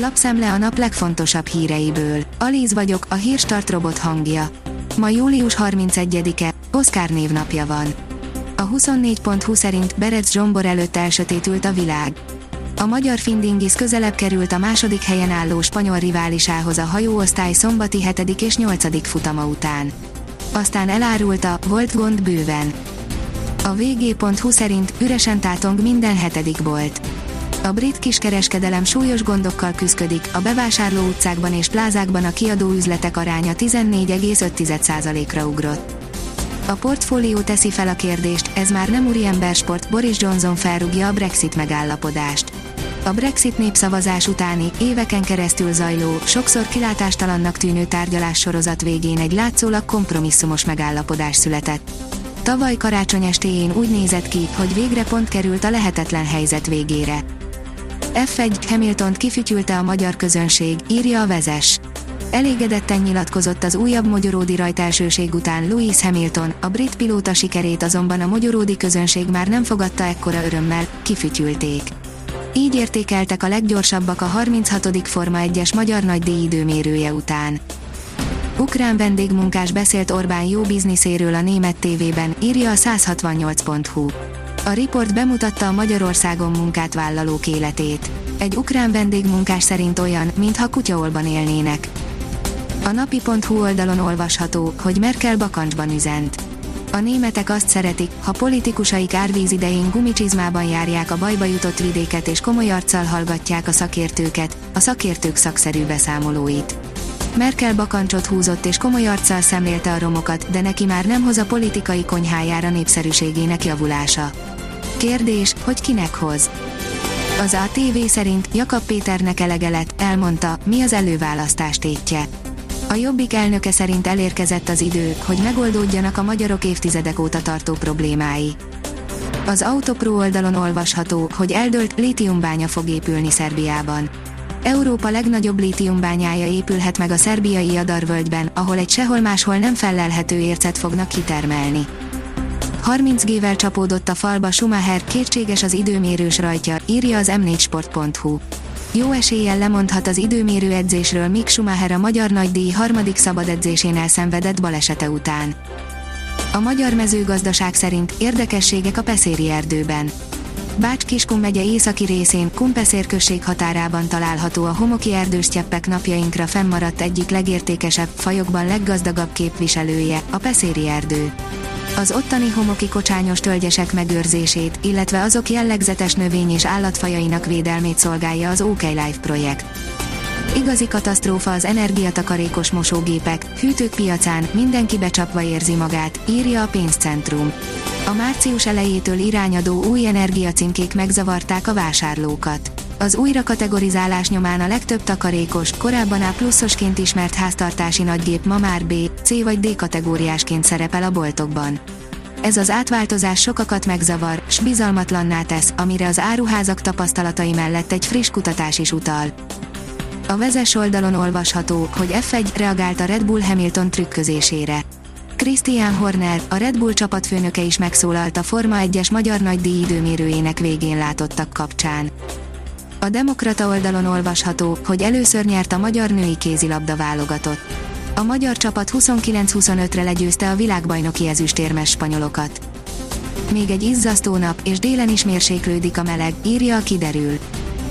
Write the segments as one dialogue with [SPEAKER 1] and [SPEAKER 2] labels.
[SPEAKER 1] Lapszemle a nap legfontosabb híreiből. Alíz vagyok, a hírstart robot hangja. Ma július 31-e, Oszkár névnapja van. A 24.20 szerint Berec Zsombor előtt elsötétült a világ. A magyar Findingis közelebb került a második helyen álló spanyol riválisához a hajóosztály szombati 7. és 8. futama után. Aztán elárulta, volt gond bőven. A vg.hu szerint üresen tátong minden hetedik bolt. A brit kiskereskedelem súlyos gondokkal küzdik, a bevásárló utcákban és plázákban a kiadó üzletek aránya 14,5%-ra ugrott. A portfólió teszi fel a kérdést, ez már nem úriembersport, Boris Johnson felrúgja a Brexit megállapodást. A Brexit népszavazás utáni, éveken keresztül zajló, sokszor kilátástalannak tűnő tárgyalás sorozat végén egy látszólag kompromisszumos megállapodás született. Tavaly karácsony estéjén úgy nézett ki, hogy végre pont került a lehetetlen helyzet végére. F1 Hamiltont kifütyülte a magyar közönség, írja a vezes. Elégedetten nyilatkozott az újabb magyaródi rajtelsőség után Louis Hamilton, a brit pilóta sikerét azonban a magyaródi közönség már nem fogadta ekkora örömmel, kifütyülték. Így értékeltek a leggyorsabbak a 36. Forma 1-es magyar nagydíj időmérője után. Ukrán vendégmunkás beszélt Orbán jó bizniszéről a német tévében, írja a 168.hu. A riport bemutatta a Magyarországon munkát vállalók életét. Egy ukrán vendégmunkás szerint olyan, mintha kutyaolban élnének. A napi.hu oldalon olvasható, hogy Merkel bakancsban üzent. A németek azt szeretik, ha politikusaik árvíz idején gumicsizmában járják a bajba jutott vidéket és komoly arccal hallgatják a szakértőket, a szakértők szakszerű beszámolóit. Merkel bakancsot húzott és komoly arccal szemlélte a romokat, de neki már nem hoz a politikai konyhájára népszerűségének javulása. Kérdés, hogy kinek hoz? Az ATV szerint Jakab Péternek elege lett, elmondta, mi az előválasztás tétje. A Jobbik elnöke szerint elérkezett az idő, hogy megoldódjanak a magyarok évtizedek óta tartó problémái. Az Autopro oldalon olvasható, hogy eldőlt lítiumbánya fog épülni Szerbiában. Európa legnagyobb lítiumbányája épülhet meg a szerbiai Jadarvölgyben, ahol egy sehol máshol nem felelhető ércet fognak kitermelni. 30 gével csapódott a falba Schumacher, kétséges az időmérős rajtja, írja az m4sport.hu. Jó eséllyel lemondhat az időmérő edzésről Mick Schumacher a magyar nagydíj harmadik szabad edzésén elszenvedett balesete után. A magyar mezőgazdaság szerint érdekességek a Peszéri erdőben. Bács-Kiskun megye északi részén, Kumpeszér község határában található a homoki erdős cseppek napjainkra fennmaradt egyik legértékesebb, fajokban leggazdagabb képviselője, a Peszéri erdő az ottani homoki kocsányos tölgyesek megőrzését, illetve azok jellegzetes növény- és állatfajainak védelmét szolgálja az OK Life projekt. Igazi katasztrófa az energiatakarékos mosógépek, hűtők piacán, mindenki becsapva érzi magát, írja a pénzcentrum. A március elejétől irányadó új energiacímkék megzavarták a vásárlókat. Az újra kategorizálás nyomán a legtöbb takarékos, korábban A pluszosként ismert háztartási nagygép ma már B, C vagy D kategóriásként szerepel a boltokban. Ez az átváltozás sokakat megzavar, s bizalmatlanná tesz, amire az áruházak tapasztalatai mellett egy friss kutatás is utal. A vezes oldalon olvasható, hogy F1 reagált a Red Bull Hamilton trükközésére. Christian Horner, a Red Bull csapatfőnöke is megszólalt a Forma 1-es magyar nagydíj időmérőjének végén látottak kapcsán. A Demokrata oldalon olvasható, hogy először nyert a magyar női kézilabda válogatott. A magyar csapat 29-25-re legyőzte a világbajnoki ezüstérmes spanyolokat. Még egy izzasztó nap, és délen is mérséklődik a meleg, írja a kiderül.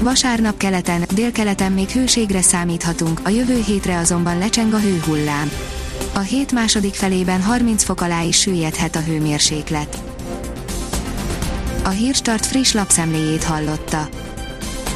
[SPEAKER 1] Vasárnap keleten, délkeleten még hőségre számíthatunk, a jövő hétre azonban lecseng a hőhullám. A hét második felében 30 fok alá is süllyedhet a hőmérséklet. A Hírstart friss lapszemléjét hallotta.